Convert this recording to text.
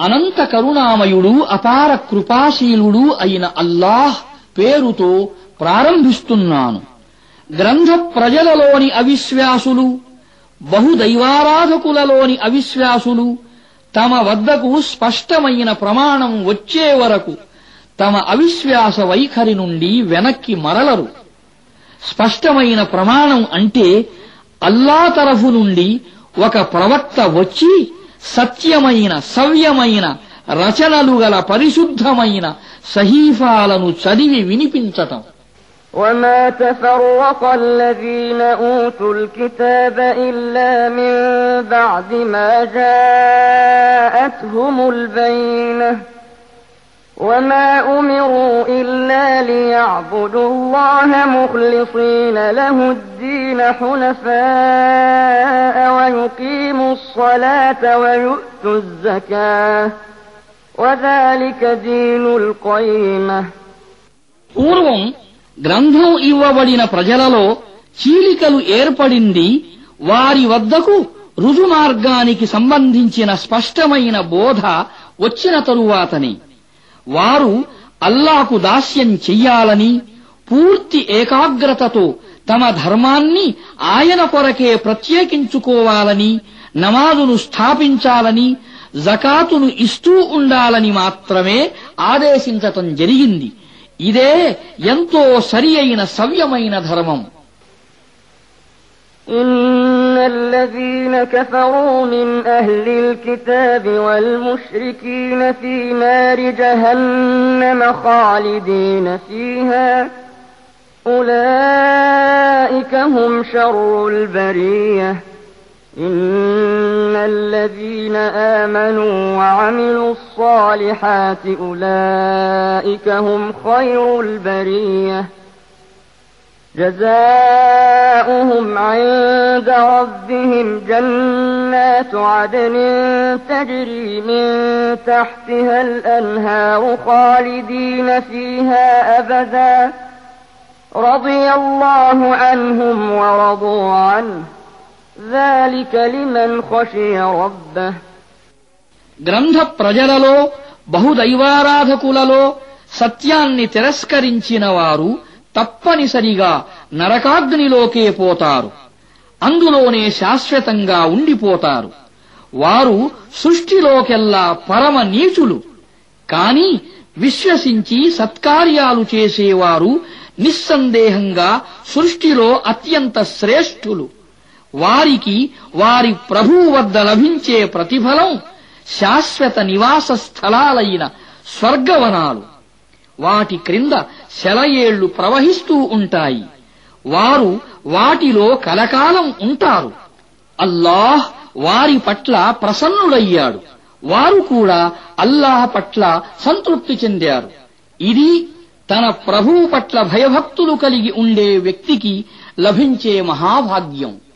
అనంత కరుణామయుడు అపార కృపాశీలుడు అయిన అల్లాహ్ పేరుతో ప్రారంభిస్తున్నాను. గ్రంథ ప్రజలలోని అవిశ్వాసులు బహుదైవారాధకులలోని అవిశ్వాసులు తమ వద్దకు స్పష్టమైన ప్రమాణం వచ్చే వరకు తమ అవిశ్వాస వైఖరి నుండి వెనక్కి మరలరు. స్పష్టమైన ప్రమాణం అంటే అల్లా తరఫు నుండి ఒక ప్రవక్త వచ్చి సత్యమైన సవ్యమైన రచనలు గల పరిశుద్ధమైన సహీఫాలను చదివి వినిపించటం وما تفرق الذين أوتوا الكتاب إلا من بعد ما جاءتهم البينة وما الله مخلصين له الدين حنفاء ويقيموا الصلاة ويؤتوا الزكاة وذلك دين القيمة పూర్వం గ్రంథం ఇవ్వబడిన ప్రజలలో చీలికలు ఏర్పడింది వారి వద్దకు రుజుమార్గానికి సంబంధించిన స్పష్టమైన బోధ వచ్చిన తరువాతనే వారు అల్లాకు దాస్యం చెయ్యాలని పూర్తి ఏకాగ్రతతో తమ ధర్మాన్ని ఆయన కొరకే ప్రత్యేకించుకోవాలని నమాజును స్థాపించాలని జకాతును ఇస్తూ ఉండాలని మాత్రమే ఆదేశించటం జరిగింది ఇదే ఎంతో సరి అయిన సవ్యమైన ధర్మం إن الذين كفروا من أهل الكتاب والمشركين في نار جهنم خالدين فيها أولئك هم شر البرية. إن الذين آمنوا وعملوا الصالحات أولئك هم خير البرية. جزاؤهم عند ربهم جنات عدن تجري من تحتها الأنهار خالدين فيها أبدا. رضي الله عنهم ورضوا عنه ذلك لمن خشي ربه గ్రంథ ప్రజలలో బహుదైవారాధకులలో సత్యాన్ని తిరస్కరించిన వారు తప్పనిసరిగా నరకాగ్నిలోకే పోతారు అందులోనే శాశ్వతంగా ఉండిపోతారు వారు సృష్టిలోకెల్లా పరమ నీచులు కాని విశ్వసించి సత్కార్యాలు చేసేవారు నిస్సందేహంగా సృష్టిలో అత్యంత శ్రేష్ఠులు. వారికి వారి ప్రభువు వద్ద లభించే ప్రతిఫలం శాశ్వత నివాస స్థలాలైన స్వర్గవనాలు. వాటి క్రింద శలయేళ్ళు ప్రవహిస్తూ ఉంటాయి. వారు వాటిలో కలకాలం ఉంటారు. అల్లాహ్ వారి పట్ల ప్రసన్నుడయ్యాడు. వారు కూడా అల్లాహ్ పట్ల సంతృప్తి చెందారు. ఇది తన ప్రభువు పట్ల భయభక్తులు కలిగి ఉండే వ్యక్తికి లభించే మహాభాగ్యం.